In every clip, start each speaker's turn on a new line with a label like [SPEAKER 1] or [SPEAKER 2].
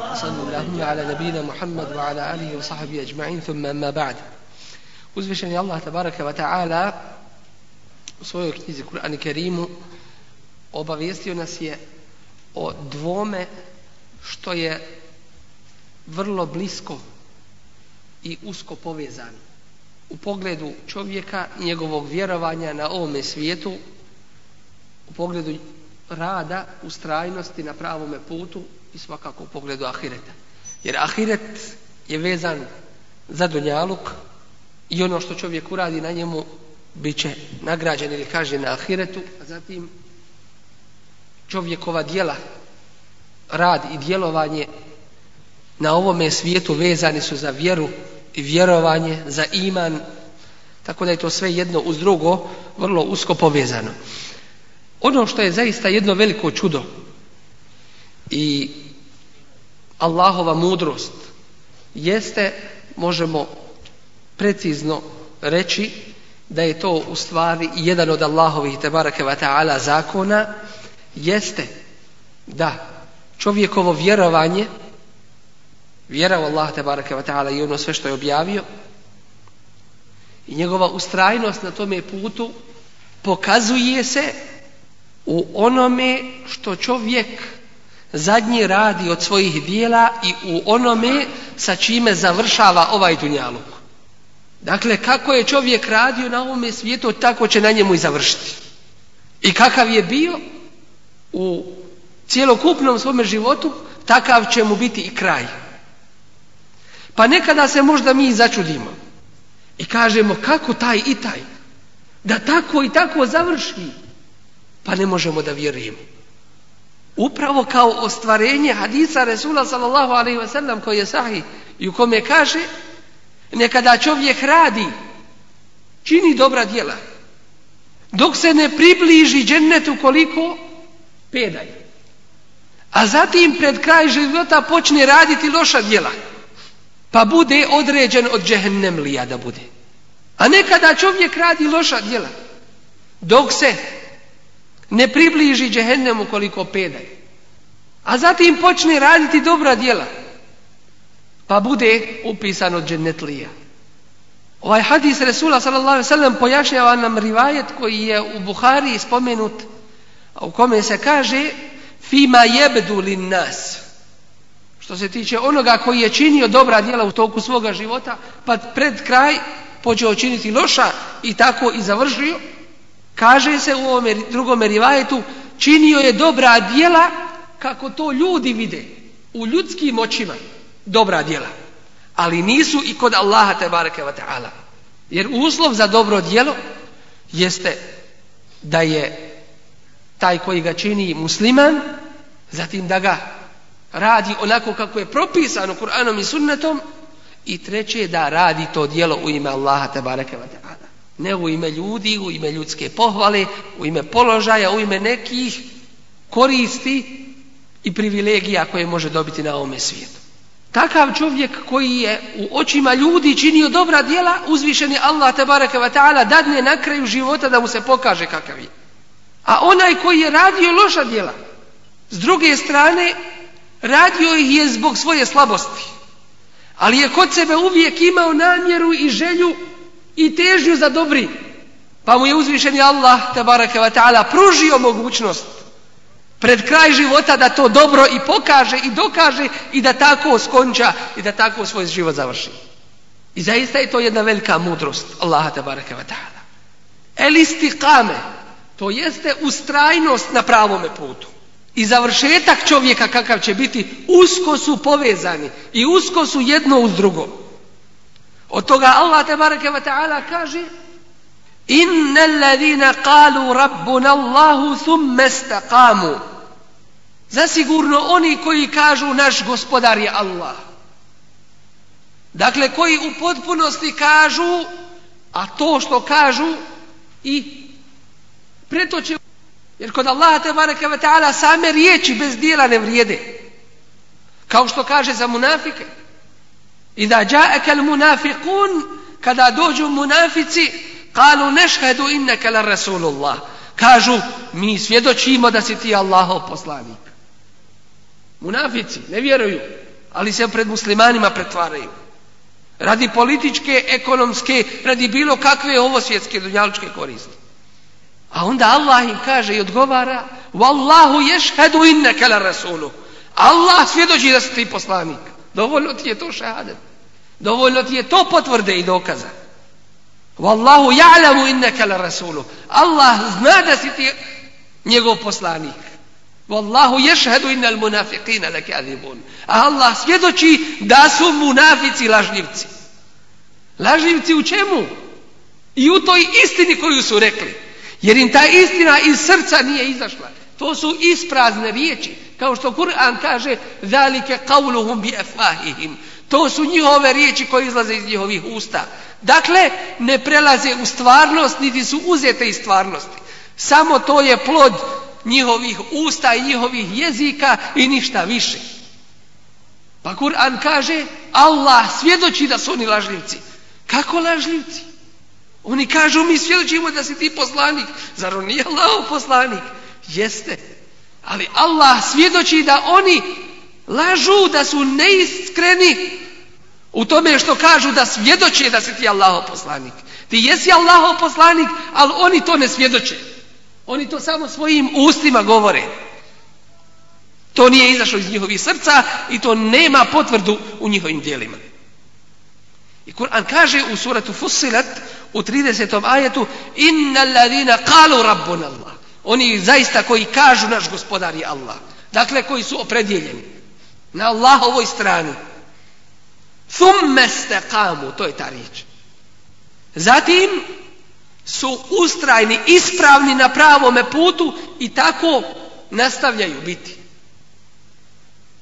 [SPEAKER 1] صلوا الله على Allah u svojoj knjizi Kur'an obavijestio nas je o dvome što je vrlo blisko i usko povezan. u pogledu čovjeka i njegovog vjerovanja na ovome svijetu, u pogledu rada, ustrajnosti na pravome putu i svakako u pogledu ahireta. Jer ahiret je vezan za dunjaluk i ono što čovjek uradi na njemu bit će nagrađen ili kaže na ahiretu, a zatim čovjekova djela, rad i djelovanje na ovome svijetu vezani su za vjeru i vjerovanje, za iman, tako da je to sve jedno uz drugo vrlo usko povezano. Ono što je zaista jedno veliko čudo i Allahova mudrost jeste, možemo precizno reći da je to u stvari jedan od Allahovih tebareke zakona jeste da čovjekovo vjerovanje vjera u Allah tebareke i ono sve što je objavio i njegova ustrajnost na tome putu pokazuje se u onome što čovjek Zadnji radi od svojih dijela i u onome sa čime završava ovaj dunjaluk. Dakle, kako je čovjek radio na ovome svijetu, tako će na njemu i završiti. I kakav je bio u cjelokupnom svome životu, takav će mu biti i kraj. Pa nekada se možda mi začudimo i kažemo kako taj i taj, da tako i tako završi, pa ne možemo da vjerujemo upravo kao ostvarenje hadisa Resula sallallahu alaihi wasallam koji je sahih i u kome kaže nekada čovjek radi čini dobra djela dok se ne približi džennetu koliko pedaj a zatim pred kraj života počne raditi loša djela pa bude određen od lija da bude a nekada čovjek radi loša djela dok se ne približi džehennemu koliko pedalj. A zatim počne raditi dobra djela. Pa bude upisan od džennetlija. Ovaj hadis Resula s.a.v. pojašnjava nam rivajet koji je u Buhari spomenut, u kome se kaže Fima jebdu lin nas. Što se tiče onoga koji je činio dobra djela u toku svoga života, pa pred kraj počeo činiti loša i tako i završio, Kaže se u ovome drugome rivajetu, činio je dobra djela kako to ljudi vide, u ljudskim očima dobra djela. Ali nisu i kod Allaha te bareke ve Jer uslov za dobro djelo jeste da je taj koji ga čini musliman, zatim da ga radi onako kako je propisano Kur'anom i sunnetom i treće je da radi to djelo u ime Allaha te bareke ve ne u ime ljudi, u ime ljudske pohvale, u ime položaja, u ime nekih koristi i privilegija koje može dobiti na ovome svijetu. Takav čovjek koji je u očima ljudi činio dobra djela, uzvišeni Allah tabaraka wa ta'ala dadne na kraju života da mu se pokaže kakav je. A onaj koji je radio loša djela, s druge strane, radio ih je zbog svoje slabosti. Ali je kod sebe uvijek imao namjeru i želju i težnju za dobri. Pa mu je uzvišeni Allah tabaraka wa ta'ala pružio mogućnost pred kraj života da to dobro i pokaže i dokaže i da tako skonča i da tako svoj život završi. I zaista je to jedna velika mudrost Allaha tabaraka wa ta'ala. El istiqame, to jeste ustrajnost na pravome putu. I završetak čovjeka kakav će biti, usko su povezani i usko su jedno uz drugo. Od toga Allah te bareke ve taala kaže: "Innal ladina qalu rabbuna Allahu thumma istaqamu." Zasigurno oni koji kažu naš gospodar je Allah. Dakle, koji u potpunosti kažu, a to što kažu i pretoče. Jer kod Allaha te bareke ve taala same riječi bez dijela ne vrijede. Kao što kaže za munafike. I mu ja'akal munafiqun, kada dođu munafici, kalu nešhedu inneke la Kažu, mi svjedočimo da si ti Allahov poslanik. Munafici ne vjeruju, ali se pred muslimanima pretvaraju. Radi političke, ekonomske, radi bilo kakve ovo svjetske dunjaličke koristi. A onda Allah im kaže i odgovara Wallahu ješhedu inneke la rasulu. Allah svjedoči da si ti poslanik. Dovoljno ti je to šahadet. Dovoljno ti je to potvrde i dokaza. Wallahu ja'lamu innaka la rasulu. Allah zna da si ti njegov poslanik. Wallahu yashhadu innal munafiqina lakadibun. A Allah svjedoči da su munafici lažnivci. Lažnivci u čemu? I u toj istini koju su rekli. Jer im ta istina iz srca nije izašla. To su isprazne riječi. Kao što Kur'an kaže, zalike qauluhum bi afahihim. To su njihove riječi koje izlaze iz njihovih usta. Dakle, ne prelaze u stvarnost, niti su uzete iz stvarnosti. Samo to je plod njihovih usta i njihovih jezika i ništa više. Pa Kur'an kaže, Allah svjedoči da su oni lažljivci. Kako lažljivci? Oni kažu, mi svjedočimo da si ti poslanik. Zar on nije Allah poslanik? Jeste. Ali Allah svjedoči da oni lažu, da su neiskreni u tome što kažu da svjedoče da si ti Allahov poslanik. Ti jesi Allahov poslanik, ali oni to ne svjedoče. Oni to samo svojim ustima govore. To nije izašlo iz njihovih srca i to nema potvrdu u njihovim dijelima. I Kur'an kaže u suratu Fussilat u 30. ajetu Inna ladina kalu rabbun Allah. Oni zaista koji kažu naš gospodar je Allah. Dakle, koji su opredjeljeni. Na Allahovoj strani. Thumme steqamu, to je ta riječ. Zatim su ustrajni, ispravni na pravome putu i tako nastavljaju biti.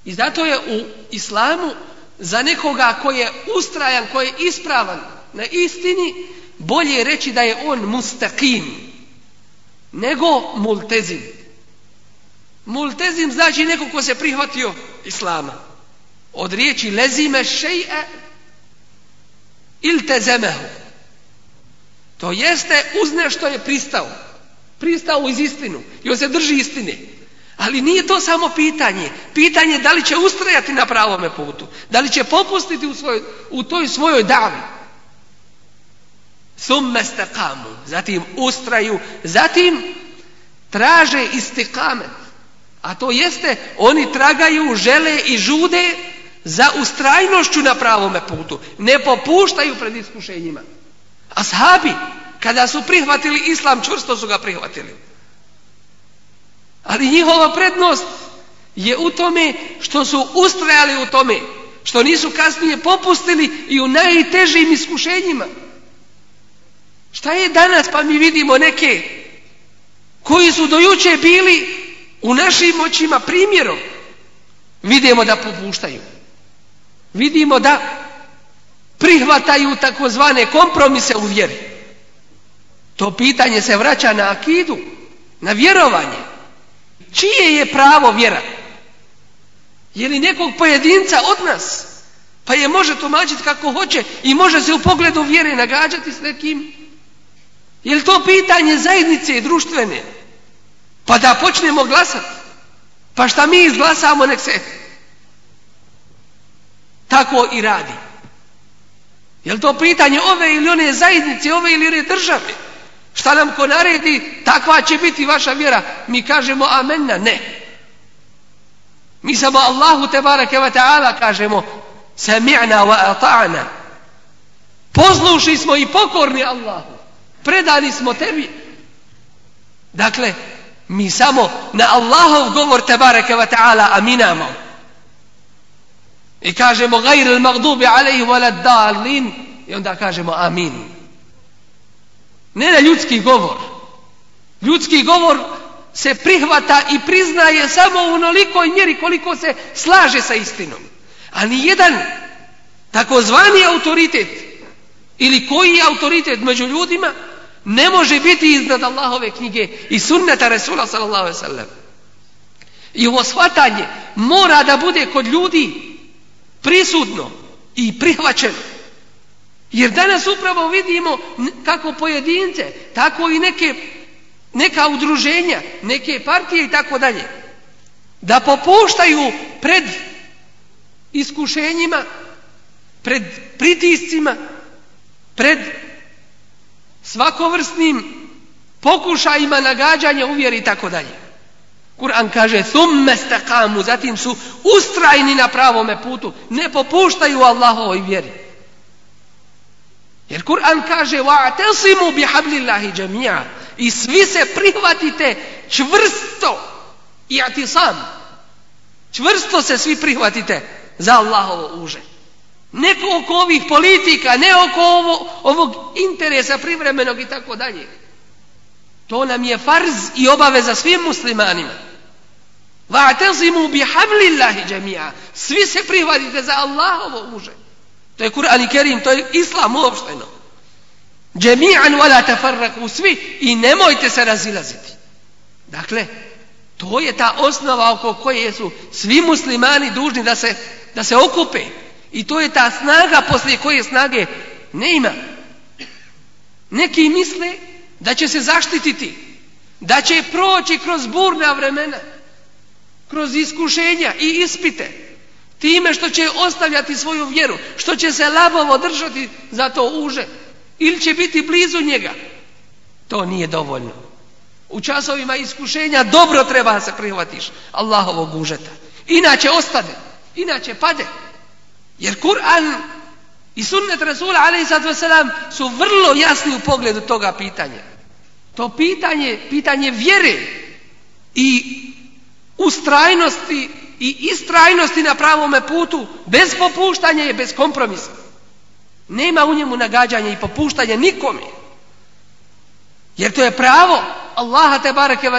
[SPEAKER 1] I zato je u islamu za nekoga koji je ustrajan, koji je ispravan na istini, bolje je reći da je on mustakim nego multezim. Multezim znači neko ko se prihvatio islama. Od riječi lezime šeje il zemehu To jeste uz nešto je pristao. Pristao iz istinu. I on se drži istine. Ali nije to samo pitanje. Pitanje je da li će ustrajati na pravome putu. Da li će popustiti u, svoj, u toj svojoj davi. Summa stakamu. Zatim ustraju. Zatim traže istikame. A to jeste, oni tragaju, žele i žude za ustrajnošću na pravome putu. Ne popuštaju pred iskušenjima. Ashabi, kada su prihvatili islam, čvrsto su ga prihvatili. Ali njihova prednost je u tome što su ustrajali u tome, što nisu kasnije popustili i u najtežim iskušenjima. Šta je danas pa mi vidimo neke koji su do bili u našim očima primjerom. Vidimo da popuštaju. Vidimo da prihvataju takozvane kompromise u vjeri. To pitanje se vraća na akidu, na vjerovanje. Čije je pravo vjera? Je li nekog pojedinca od nas? Pa je može tumačiti kako hoće i može se u pogledu vjere nagađati s nekim je li to pitanje zajednice i društvene? Pa da počnemo glasati. Pa šta mi izglasamo nek se tako i radi. Je li to pitanje ove ili one zajednice, ove ili one države? Šta nam ko naredi, takva će biti vaša vjera. Mi kažemo amenna, ne. Mi samo Allahu te barake wa ta'ala kažemo sami'na wa ata'na. smo i pokorni Allahu predali smo tebi. Dakle, mi samo na Allahov govor tebareke wa ta'ala aminamo. I kažemo gajr il magdubi alaihi wala dalin i onda kažemo amin. Ne na ljudski govor. Ljudski govor se prihvata i priznaje samo u onolikoj mjeri koliko se slaže sa istinom. A ni jedan takozvani autoritet ili koji je autoritet među ljudima ne može biti iznad Allahove knjige i sunneta Resula sallallahu alaihi sallam. I ovo shvatanje mora da bude kod ljudi prisudno i prihvaćeno. Jer danas upravo vidimo kako pojedince, tako i neke, neka udruženja, neke partije i tako dalje, da popuštaju pred iskušenjima, pred pritiscima, pred svakovrsnim pokušajima nagađanja uvjeri i tako dalje. Kur'an kaže thumme stakamu, zatim su ustrajni na pravome putu, ne popuštaju Allahovoj vjeri. Jer Kur'an kaže wa'tasimu bihablillahi jami'a i svi se prihvatite čvrsto i sam, Čvrsto se svi prihvatite za Allahovo uže. Ne oko ovih politika, ne oko ovog interesa privremenog i tako dalje. To nam je farz i obaveza svim muslimanima. Va'tazimu بِحَبْلِ i Svi se prihvatite za Allahovo uže. To je Kur'an i Kerim, to je Islam uopšteno. جَمِيعًا wala u Svi i nemojte se razilaziti. Dakle, to je ta osnova oko koje su svi muslimani dužni da se, da se okupe. I to je ta snaga poslije koje snage ne ima. Neki misle da će se zaštititi, da će proći kroz burna vremena, kroz iskušenja i ispite, time što će ostavljati svoju vjeru, što će se labovo držati za to uže ili će biti blizu njega. To nije dovoljno. U časovima iskušenja dobro treba se prihvatiš Allahovog užeta. Inače ostane, inače pade. Jer Kur'an i sunnet Rasula a.s. su vrlo jasni u pogledu toga pitanja. To pitanje, pitanje vjere i ustrajnosti i istrajnosti na pravome putu bez popuštanja i bez kompromisa. Nema u njemu nagađanja i popuštanja nikome. Jer to je pravo Allaha te bareke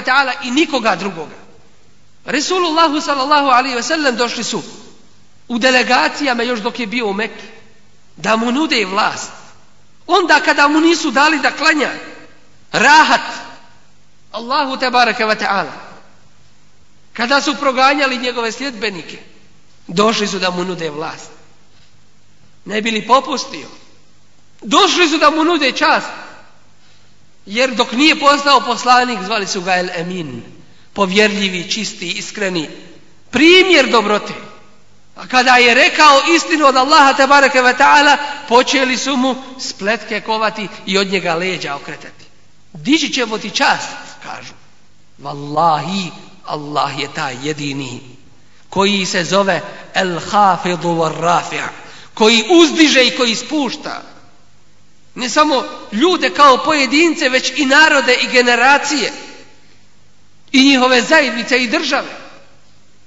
[SPEAKER 1] i nikoga drugoga. Resulullahu sallallahu alaihi ve sellem došli su u delegacijama još dok je bio u Mekke, da mu nude vlast. Onda kada mu nisu dali da klanja, rahat, Allahu te baraka wa ta'ala. Kada su proganjali njegove sljedbenike, došli su da mu nude vlast. Ne bi li popustio? Došli su da mu nude čast. Jer dok nije postao poslanik, zvali su ga El Emin. Povjerljivi, čisti, iskreni. Primjer dobrote. A kada je rekao istinu od Allaha bareke ve ta'ala, počeli su mu spletke kovati i od njega leđa okretati. Dići ćemo ti čast, kažu. Wallahi, Allah je taj jedini koji se zove El Hafidu Rafi, koji uzdiže i koji spušta. Ne samo ljude kao pojedince, već i narode i generacije i njihove zajednice i države.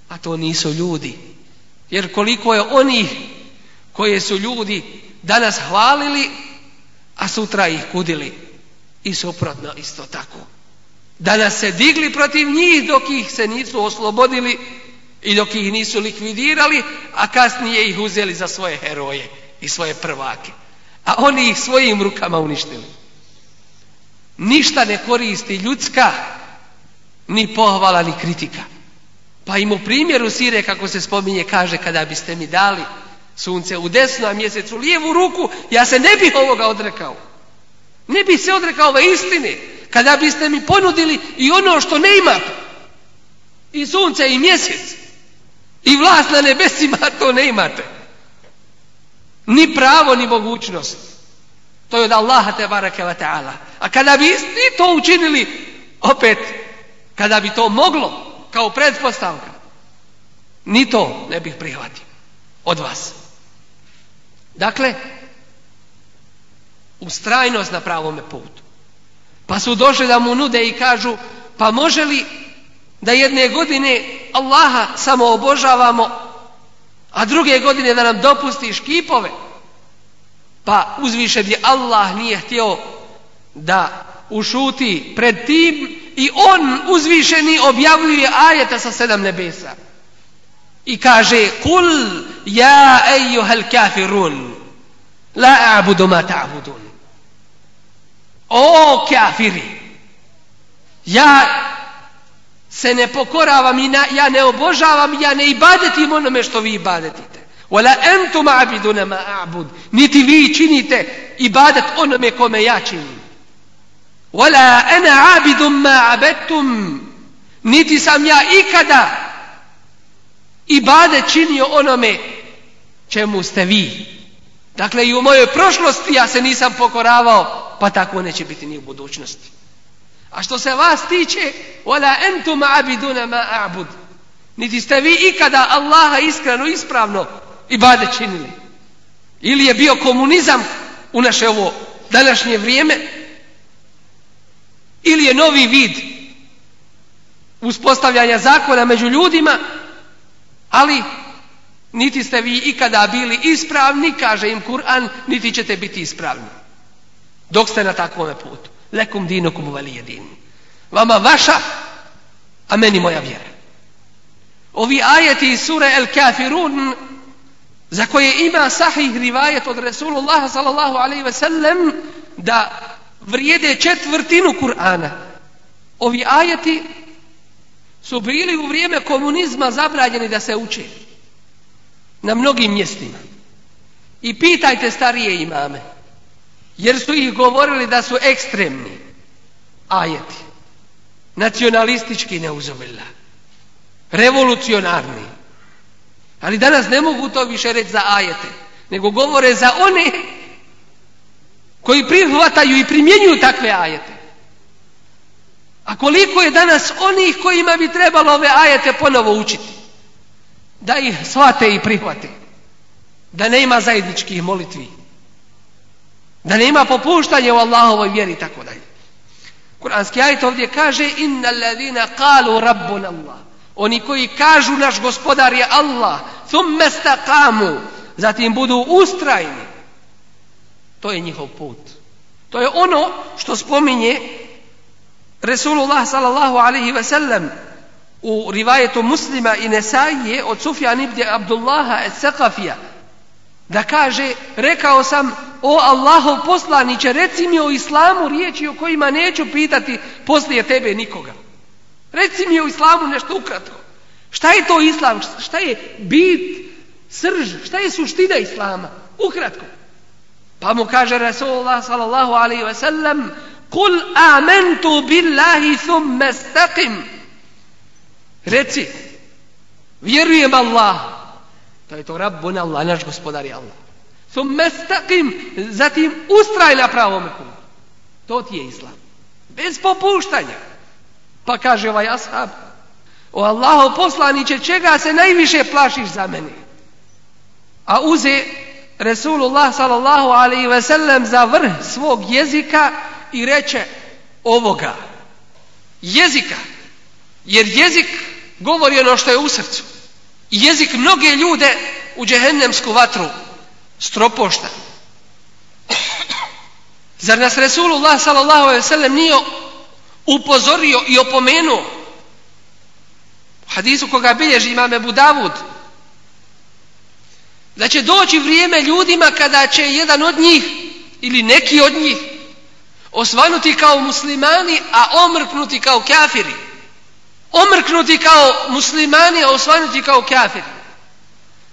[SPEAKER 1] A to nisu ljudi, jer koliko je onih koje su ljudi danas hvalili, a sutra ih kudili. I suprotno isto tako. Danas se digli protiv njih dok ih se nisu oslobodili i dok ih nisu likvidirali, a kasnije ih uzeli za svoje heroje i svoje prvake. A oni ih svojim rukama uništili. Ništa ne koristi ljudska, ni pohvala, ni kritika. Pa im u primjeru sire kako se spominje kaže kada biste mi dali sunce u desnu, a mjesec u lijevu ruku, ja se ne bih ovoga odrekao. Ne bih se odrekao ove istine. Kada biste mi ponudili i ono što ne imate. I sunce i mjesec. I vlast na nebesima to ne imate. Ni pravo, ni mogućnost. To je od Allaha te barake ta'ala. A kada bi i to učinili, opet, kada bi to moglo, kao pretpostavka. Ni to ne bih prihvatio od vas. Dakle, ustrajnost na pravome putu. Pa su došli da mu nude i kažu pa može li da jedne godine Allaha samo obožavamo, a druge godine da nam dopusti škipove? Pa uzviše bi Allah nije htio da ušuti pred tim i on uzvišeni objavljuje ajeta sa sedam nebesa. I kaže Kul ja ejuhel kafirun la a'budu ma ta'budun. O kafiri ja se ne pokoravam i ja ne obožavam ja ne ibadetim onome što vi ibadetite. Wala entum abiduna ma a'bud. Niti vi činite ibadet onome kome ja činim. Wala ana abidum ma Niti sam ja ikada ibade činio onome čemu ste vi. Dakle i u mojoj prošlosti ja se nisam pokoravao, pa tako neće biti ni u budućnosti. A što se vas tiče, wala entum abiduna ma abud. Niti ste vi ikada Allaha iskreno ispravno i bade činili. Ili je bio komunizam u naše ovo današnje vrijeme, ili je novi vid uspostavljanja zakona među ljudima, ali niti ste vi ikada bili ispravni, kaže im Kur'an, niti ćete biti ispravni. Dok ste na takvome putu. Lekum dinokum veli din. Vama vaša, a meni moja vjera. Ovi ajeti iz sure El Kafirun za koje ima sahih rivajet od Resulullah sallallahu alaihi ve sellem da vrijede četvrtinu Kur'ana. Ovi ajeti su bili u vrijeme komunizma zabranjeni da se uče na mnogim mjestima. I pitajte starije imame, jer su ih govorili da su ekstremni ajeti, nacionalistički neuzumila, revolucionarni. Ali danas ne mogu to više reći za ajete, nego govore za one koji prihvataju i primjenjuju takve ajete. A koliko je danas onih kojima bi trebalo ove ajete ponovo učiti? Da ih shvate i prihvate. Da nema zajedničkih molitvi. Da nema popuštanja u Allahovoj vjeri i tako dalje. Kuranski ajet ovdje kaže Inna ladina kalu rabbun Allah. Oni koji kažu naš gospodar je Allah. mesta stakamu. Zatim budu ustrajni to je njihov put. To je ono što spominje Resulullah sallallahu alaihi ve sellem u rivajetu muslima i nesajije od Sufija ibn Abdullaha al da kaže rekao sam o Allahov poslaniće reci mi o islamu riječi o kojima neću pitati poslije tebe nikoga reci mi o islamu nešto ukratko šta je to islam šta je bit srž šta je suština islama ukratko pa mu kaže Rasulullah sallallahu alaihi ve Kul amentu billahi thumme stakim. Reci, vjerujem Allah. To je to Rabbun Allah, naš gospodar je Allah. Thumme stakim, zatim ustraj na pravom kumu To ti je Islam. Bez popuštanja. Pa kaže ovaj ashab, o Allaho poslaniće, čega se najviše plašiš za mene? A uze Resulullah sallallahu alaihi ve sellem za vrh svog jezika i reče ovoga jezika jer jezik govori ono što je u srcu jezik mnoge ljude u džehennemsku vatru stropošta zar nas Resulullah sallallahu alaihi ve sellem nije upozorio i opomenuo u hadisu koga bilježi imame Budavud da će doći vrijeme ljudima kada će jedan od njih ili neki od njih osvanuti kao muslimani, a omrknuti kao kafiri. Omrknuti kao muslimani, a osvanuti kao kafiri.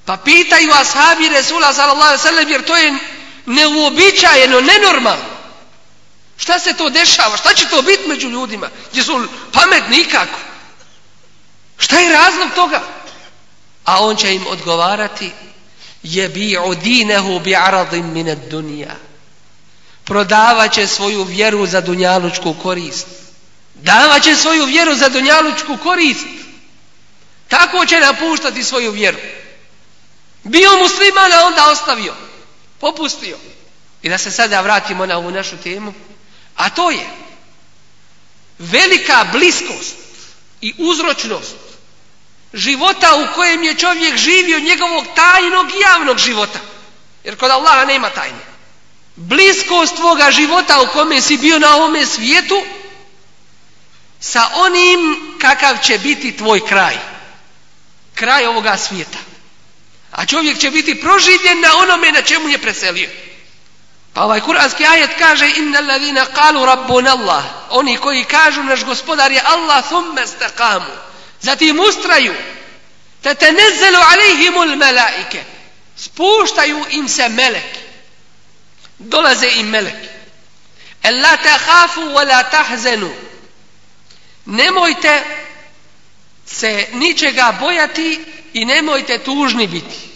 [SPEAKER 1] Pa pitaju ashabi Resula sallallahu jer to je neuobičajeno, nenormalno. Šta se to dešava? Šta će to biti među ljudima? su pametni nikako? Šta je razlog toga? A on će im odgovarati jebi'u dinehu aradim min dunija prodavat će svoju vjeru za dunjalučku korist davat će svoju vjeru za dunjalučku korist tako će napuštati svoju vjeru bio musliman a onda ostavio popustio i da se sada vratimo na ovu našu temu a to je velika bliskost i uzročnost života u kojem je čovjek živio, njegovog tajnog i javnog života. Jer kod Allaha nema tajne. Bliskost tvoga života u kome si bio na ovome svijetu sa onim kakav će biti tvoj kraj. Kraj ovoga svijeta. A čovjek će biti proživljen na onome na čemu je preselio. Pa ovaj kuranski ajet kaže Inna ladina kalu rabbun Allah. Oni koji kažu naš gospodar je Allah thumme stakamu Zatim ustraju. Te te nezelu alejhimul melaike. Spuštaju im se meleki. Dolaze im meleki. El la hafu wa la tahzenu. Nemojte se ničega bojati i nemojte tužni biti.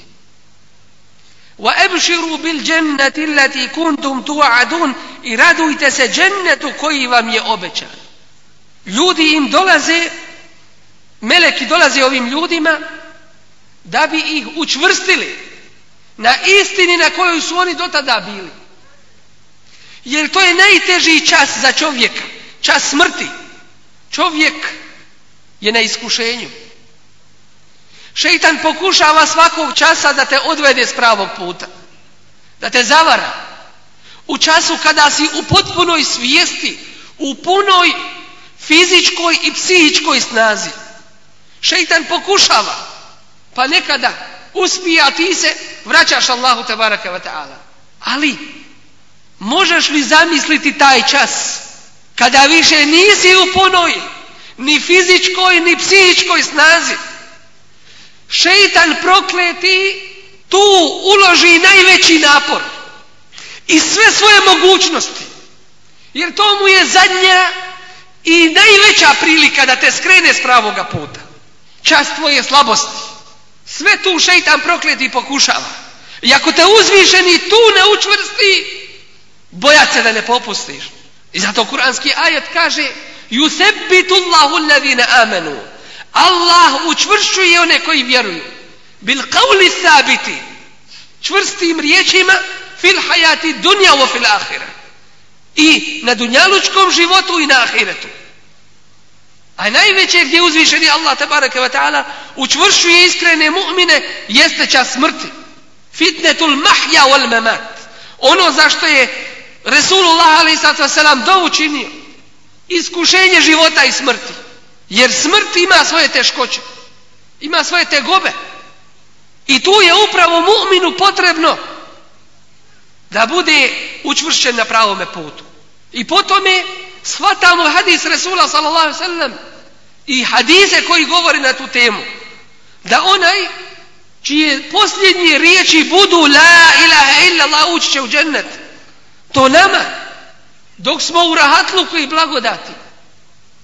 [SPEAKER 1] bil بِالْجَنَّةِ kundum kuntum tuadun I radujte se džennetu koji vam je obećan. Ljudi im dolaze meleki dolaze ovim ljudima da bi ih učvrstili na istini na kojoj su oni do tada bili. Jer to je najtežiji čas za čovjeka, čas smrti. Čovjek je na iskušenju. Šeitan pokušava svakog časa da te odvede s pravog puta, da te zavara. U času kada si u potpunoj svijesti, u punoj fizičkoj i psihičkoj snazi. Šeitan pokušava, pa nekada uspije, a ti se vraćaš Allahu baraka wa ta'ala. Ali, možeš li zamisliti taj čas kada više nisi u punoj ni fizičkoj ni psihičkoj snazi? Šeitan prokleti tu uloži najveći napor i sve svoje mogućnosti. Jer to mu je zadnja i najveća prilika da te skrene s pravoga puta čast tvoje slabosti. Sve tu šeitan prokleti pokušava. I ako te uzvišeni tu ne učvrsti, bojat se da ne popustiš. I zato kuranski ajet kaže Yusebitu alladhina Allah učvršćuje one koji vjeruju. Bil qawli sabiti. Čvrstim riječima fil hayati dunja I na dunjalučkom životu i na ahiretu. A najveće gdje uzvišeni Allah tabaraka wa ta'ala učvršuje iskrene mu'mine jeste čas smrti. Fitnetul mahja wal mamat. Ono zašto je Resulullah ali selam učinio učinio Iskušenje života i smrti. Jer smrt ima svoje teškoće. Ima svoje tegobe. I tu je upravo mu'minu potrebno da bude učvršćen na pravome putu. I po tome shvatamo hadis Resula sallallahu sallam i hadise koji govori na tu temu da onaj čije posljednje riječi budu la ilaha illallah ući će u džennet to nama dok smo u rahatluku i blagodati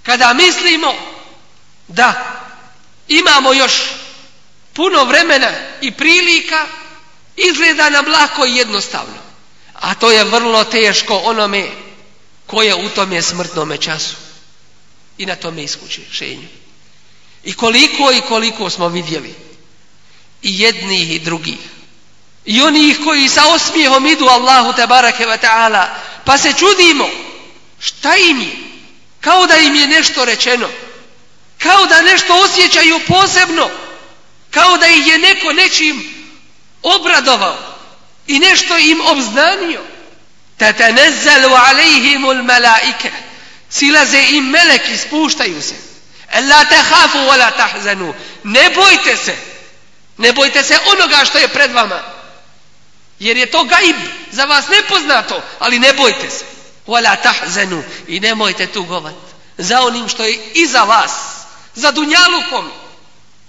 [SPEAKER 1] kada mislimo da imamo još puno vremena i prilika izgleda nam lako i jednostavno a to je vrlo teško onome koje u tom je smrtnome času i na tome iskušenju. I koliko i koliko smo vidjeli i jednih i drugih. I onih koji sa osmijehom idu Allahu barake wa ta'ala pa se čudimo šta im je. Kao da im je nešto rečeno. Kao da nešto osjećaju posebno. Kao da ih je neko nečim obradovao i nešto im obznanio. Tatanazzalu alejhimul malaike silaze i meleki, spuštaju se. E, la tahafu wa tahzanu. Ne bojte se. Ne bojte se onoga što je pred vama. Jer je to gaib, za vas nepoznato, ali ne bojte se. Wala tahzanu. I nemojte tugovat za onim što je iza vas, za dunjalukom.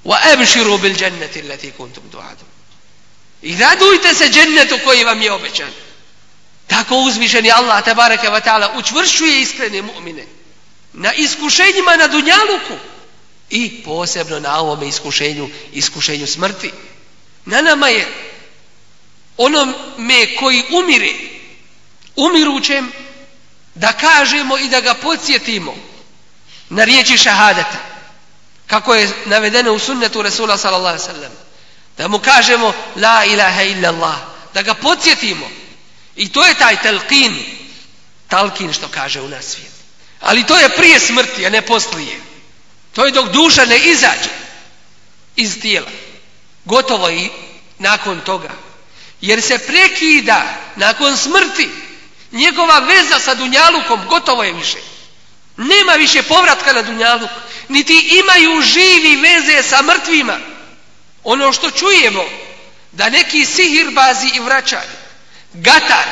[SPEAKER 1] Wa abshiru bil jannati allati kuntum I radujte se džennetu koji vam je obećan. Tako uzvišeni Allah tabaraka wa ta'ala učvršuje iskrene mu'mine na iskušenjima na dunjaluku i posebno na ovome iskušenju, iskušenju smrti. Na nama je onome koji umire, umirućem, da kažemo i da ga podsjetimo na riječi šahadata, kako je navedeno u sunnetu Rasula sallallahu da mu kažemo la ilaha illallah, da ga podsjetimo i to je taj telkin, talkin što kaže u nas svijet. Ali to je prije smrti, a ne poslije. To je dok duša ne izađe iz tijela. Gotovo i nakon toga. Jer se prekida nakon smrti njegova veza sa Dunjalukom, gotovo je više. Nema više povratka na Dunjaluk, niti imaju živi veze sa mrtvima. Ono što čujemo, da neki sihirbazi i vraćaju, Gatar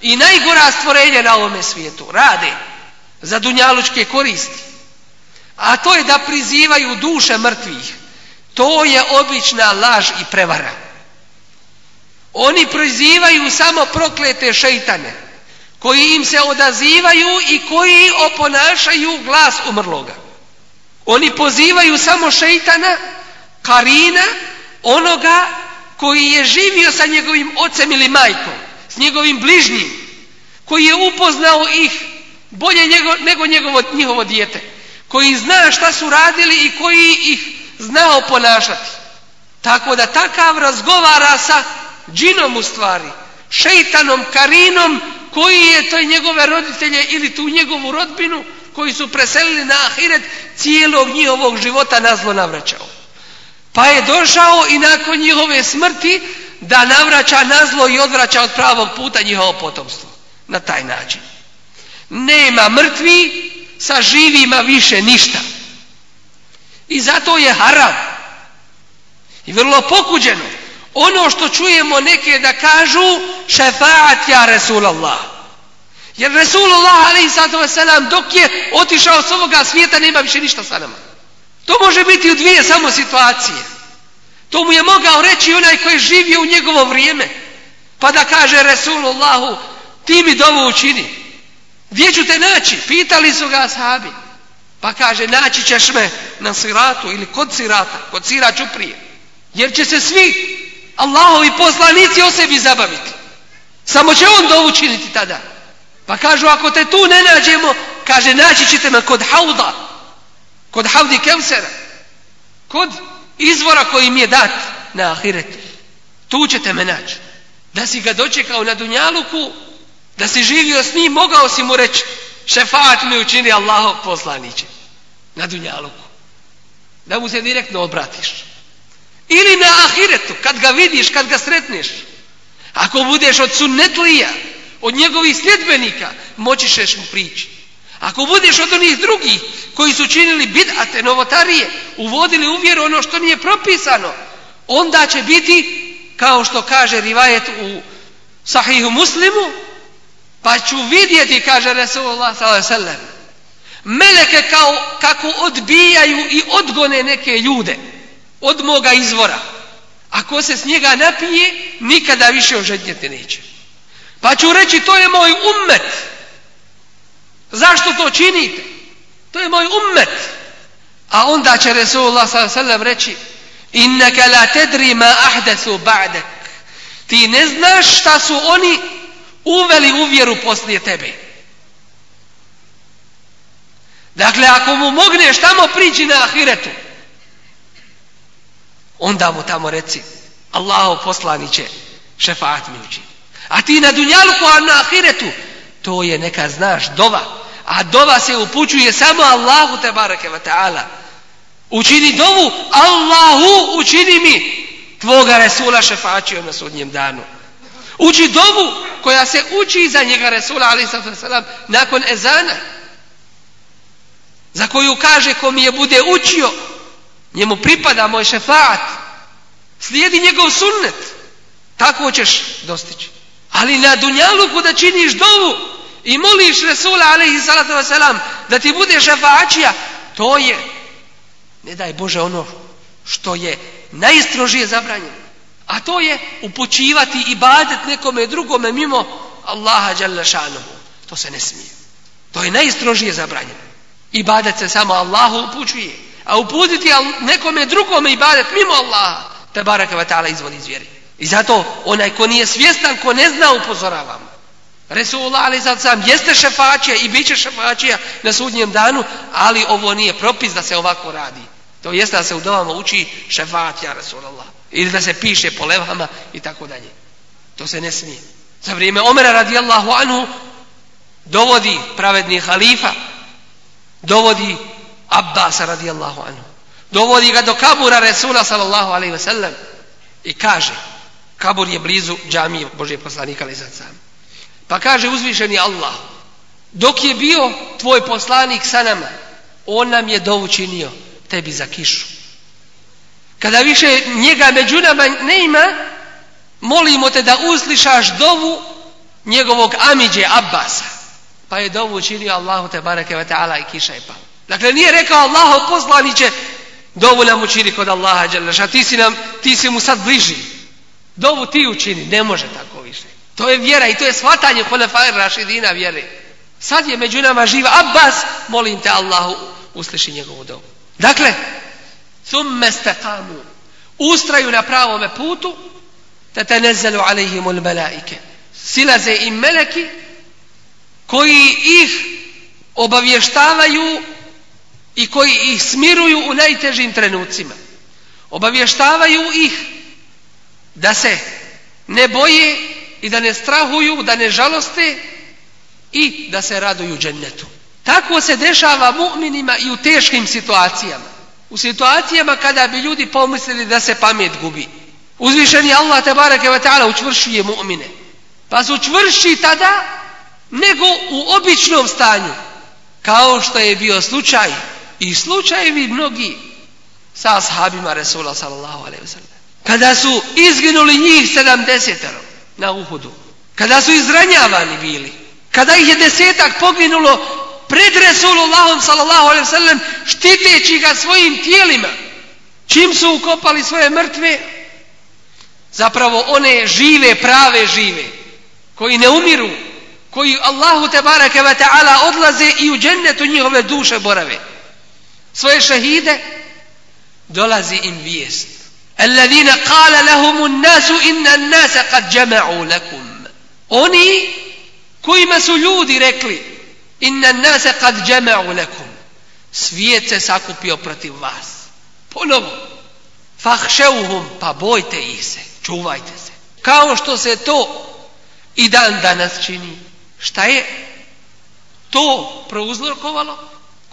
[SPEAKER 1] i najgora stvorenje na ovome svijetu rade za dunjalučke koristi. A to je da prizivaju duše mrtvih. To je obična laž i prevara. Oni prizivaju samo proklete šeitane koji im se odazivaju i koji oponašaju glas umrloga. Oni pozivaju samo šeitana, karina, onoga koji je živio sa njegovim ocem ili majkom njegovim bližnjim koji je upoznao ih bolje nego njegovo, njihovo dijete koji zna šta su radili i koji ih znao ponašati tako da takav razgovara sa džinom u stvari šeitanom, karinom koji je to njegove roditelje ili tu njegovu rodbinu koji su preselili na ahiret cijelog njihovog života nazlo navraćao. Pa je došao i nakon njihove smrti da navraća nazlo i odvraća od pravog puta njihovo potomstvo. Na taj način. Nema mrtvi, sa živima više ništa. I zato je haram. I vrlo pokuđeno. Ono što čujemo neke da kažu šefaat ja Resulallah. Jer Resulallah ali i dok je otišao s ovoga svijeta nema više ništa sa nama. To može biti u dvije samo situacije. To mu je mogao reći onaj koji živio u njegovo vrijeme. Pa da kaže Resulullahu, ti mi dovo učini. Gdje ću te naći? Pitali su ga sahabi Pa kaže, naći ćeš me na siratu ili kod sirata, kod siraću prije. Jer će se svi Allahovi poslanici o sebi zabaviti. Samo će on dovu učiniti tada. Pa kažu, ako te tu ne nađemo, kaže, naći ćete me kod hauda. Kod haudi kevsera. Kod izvora koji mi je dat na ahiretu. Tu ćete me naći. Da si ga dočekao na Dunjaluku, da si živio s njim, mogao si mu reći šefat mi učini Allahov poslaniće na Dunjaluku. Da mu se direktno obratiš. Ili na ahiretu, kad ga vidiš, kad ga sretneš. Ako budeš od Sunetlija od njegovih sljedbenika, moći mu prići. Ako budeš od onih drugih koji su činili bidate, novotarije, uvodili u vjeru ono što nije propisano, onda će biti, kao što kaže rivajet u sahihu muslimu, pa ću vidjeti, kaže Resulullah s.a.v. Meleke kao, kako odbijaju i odgone neke ljude od moga izvora. Ako se s njega napije, nikada više ožednjeti neće. Pa ću reći, to je moj ummet. Zašto to činite? To je moj ummet. A onda će Resulullah s.a.v. reći Inneke la tedri ma ahdesu ba'dek. Ti ne znaš šta su oni uveli u vjeru poslije tebe. Dakle, ako mu mogneš tamo prići na ahiretu, onda mu tamo reci Allaho poslaniće šefaat mi uči. A ti na dunjaluku, a na ahiretu, to je neka, znaš, dova a dova se upućuje samo Allahu te bareke ve taala učini dovu Allahu učini mi tvoga Resula šefačijom na sudnjem danu uči dovu koja se uči za njega Resula ali nakon ezana za koju kaže ko mi je bude učio njemu pripada moj šefaat slijedi njegov sunnet tako ćeš dostići ali na dunjaluku da činiš dovu i moliš Resula alaihi salatu wasalam da ti bude šefačija, to je, ne daj Bože, ono što je najstrožije zabranjeno. A to je upućivati i badet nekome drugome mimo Allaha šanomu To se ne smije. To je najstrožije zabranjeno. I badet se samo Allahu upućuje. A uputiti nekome drugome i badet mimo Allaha, te baraka vatala izvoli izvjeri I zato onaj ko nije svjestan, ko ne zna, upozoravamo. Resulullah ali sad sam jeste šefačija i bit će šefačija na sudnjem danu, ali ovo nije propis da se ovako radi. To jeste da se u domama uči šefatija Resulullah. Ili da se piše po levama i tako dalje. To se ne smije. Za vrijeme Omera radijallahu anhu dovodi pravedni halifa, dovodi Abbas radijallahu anhu. Dovodi ga do kabura Resula sallallahu alaihi i kaže kabur je blizu džamije Božje poslanika ali sad sam. Pa kaže uzvišeni Allah, dok je bio tvoj poslanik sa nama, on nam je činio tebi za kišu. Kada više njega među nama ne ima, molimo te da uslišaš dovu njegovog amiđe, Abbasa. Pa je dovu učinio Allahu te bareke ve ta'ala i kiša je pala. Dakle, nije rekao Allahu poslaniće, dovu nam učini kod Allaha A ti si, nam, ti si mu sad bliži. Dovu ti učini, ne može tako više. To je vjera i to je shvatanje Hulefaje Rašidina vjere. Sad je među nama živ Abbas, molim te Allahu, usliši njegovu dobu. Dakle, thumme stakamu, ustraju na pravome putu, te tenezelu melaike. Silaze im meleki koji ih obavještavaju i koji ih smiruju u najtežim trenucima. Obavještavaju ih da se ne boje i da ne strahuju, da ne žaloste i da se raduju džennetu. Tako se dešava mu'minima i u teškim situacijama. U situacijama kada bi ljudi pomislili da se pamet gubi. Uzvišeni Allah te bareke ve taala učvršuje mu'mine. Pa su čvršći tada nego u običnom stanju. Kao što je bio slučaj i slučajevi mnogi sa ashabima Resula sallallahu Kada su izginuli njih 70 na Uhudu. Kada su izranjavani bili. Kada ih je desetak poginulo pred Resulullahom sallallahu alaihi sallam štiteći ga svojim tijelima. Čim su ukopali svoje mrtve, zapravo one žive, prave žive, koji ne umiru, koji Allahu te barake wa ta'ala odlaze i u džennetu njihove duše borave. Svoje šehide dolazi im vijest الذين قال lahum الناس إن الناس قد جمعوا لكم oni kojima su ljudi rekli inna nase kad džema'u lekum svijet se sakupio protiv vas ponovo fahšeuhum pa bojte ih se čuvajte se kao što se to i dan danas čini šta je to prouzrokovalo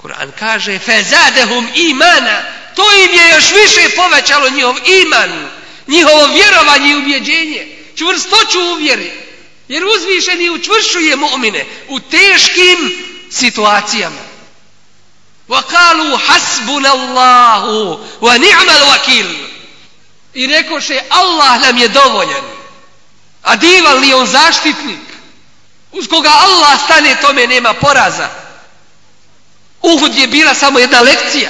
[SPEAKER 1] Kur'an kaže fezadehum imana to im je još više povećalo njihov iman, njihovo vjerovanje i ubjeđenje, čvrstoću u vjeri. Jer uzvišeni učvršuje mu'mine u teškim situacijama. وَقَالُوا حَسْبُنَ اللَّهُ وَنِعْمَ الْوَكِيلُ I rekoše Allah nam je dovoljan, a divan li je on zaštitnik, uz koga Allah stane tome nema poraza. Uhud je bila samo jedna lekcija.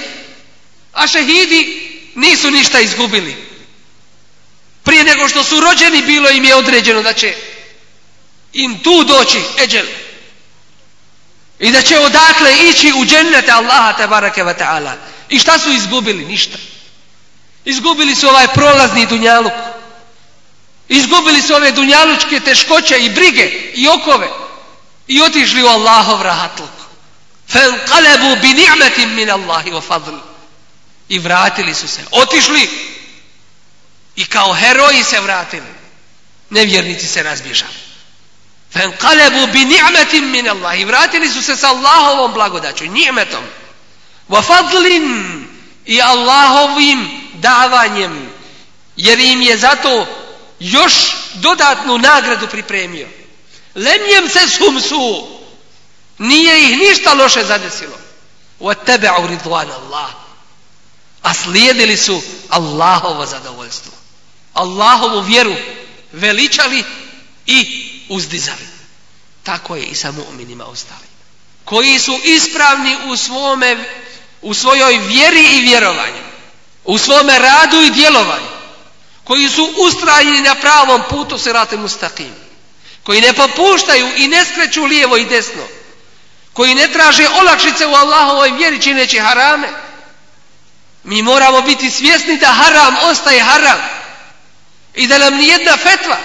[SPEAKER 1] A šehidi nisu ništa izgubili. Prije nego što su rođeni bilo im je određeno da će im tu doći eđel. I da će odakle ići u džennete Allaha tabaraka wa ta'ala. I šta su izgubili? Ništa. Izgubili su ovaj prolazni dunjaluk. Izgubili su ove dunjalučke teškoće i brige i okove. I otišli u Allahov rahatluk. nimetim min Allahi o وَفَضْلِ i vratili su se. Otišli i kao heroji se vratili. Nevjernici se razbježali. bi ni'metim min Allah. I vratili su se sa Allahovom blagodaću, ni'metom. Wa fadlin i Allahovim davanjem. Jer im je zato još dodatnu nagradu pripremio. Lemjem se sumsu. Nije ih ništa loše zadesilo. tebe tebe ridvan Allah a slijedili su Allahovo zadovoljstvo. Allahovu vjeru veličali i uzdizali. Tako je i sa mu'minima ostali. Koji su ispravni u, svome, u svojoj vjeri i vjerovanju. U svome radu i djelovanju. Koji su ustrajeni na pravom putu se u mustakim. Koji ne popuštaju i ne skreću lijevo i desno. Koji ne traže olakšice u Allahovoj vjeri čineći harame mi moramo biti svjesni da haram ostaje haram i da nam nijedna fetva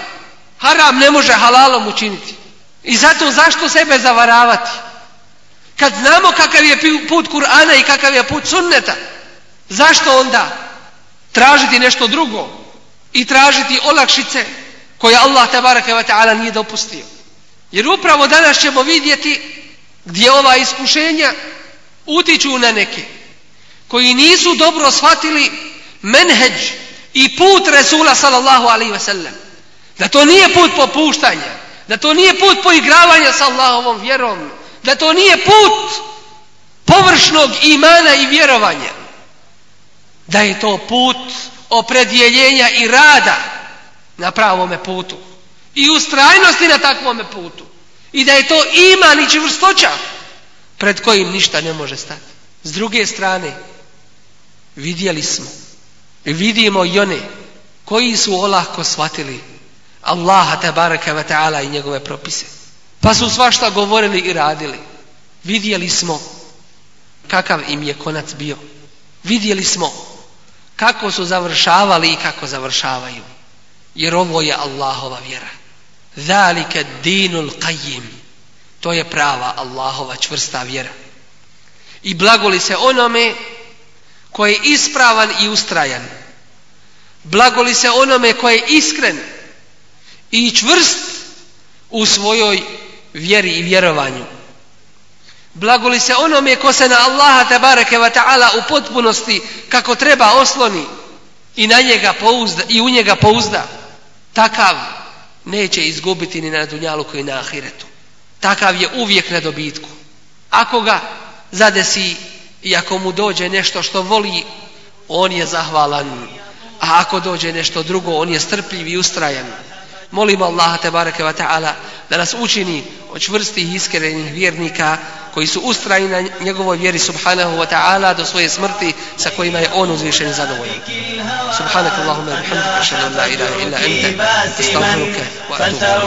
[SPEAKER 1] haram ne može halalom učiniti. I zato zašto sebe zavaravati? Kad znamo kakav je put Kur'ana i kakav je put sunneta, zašto onda tražiti nešto drugo i tražiti olakšice koje Allah tabaraka wa ta'ala nije dopustio? Jer upravo danas ćemo vidjeti gdje ova iskušenja utiču na neke koji nisu dobro shvatili menheđ i put Resula sallallahu alaihi ve sellem. Da to nije put popuštanja, da to nije put poigravanja sa Allahovom vjerom, da to nije put površnog imana i vjerovanja, da je to put opredjeljenja i rada na pravome putu i ustrajnosti na takvome putu i da je to iman i čvrstoća pred kojim ništa ne može stati. S druge strane, vidjeli smo vidimo i one koji su olahko shvatili Allaha tabaraka wa ta'ala i njegove propise. Pa su svašta govorili i radili. Vidjeli smo kakav im je konac bio. Vidjeli smo kako su završavali i kako završavaju. Jer ovo je Allahova vjera. Zalike dinul qajim. To je prava Allahova čvrsta vjera. I blagoli se onome koji je ispravan i ustrajan. Blagoli se onome koji je iskren i čvrst u svojoj vjeri i vjerovanju. Blagoli se onome ko se na Allaha bareke wa ta'ala u potpunosti kako treba osloni i na njega pouzda, i u njega pouzda. Takav neće izgubiti ni na dunjalu koji na ahiretu. Takav je uvijek na dobitku. Ako ga zadesi i ako mu dođe nešto što voli, on je zahvalan. A ako dođe nešto drugo, on je strpljiv i ustrajan. Molim Allaha te bareke taala da nas učini od čvrstih iskrenih vjernika koji su ustrajni na njegovoj vjeri subhanahu wa ta'ala do svoje smrti sa kojima je on uzvišen i zadovoljan. Allahumma bihamdika la ilaha illa anta astaghfiruka wa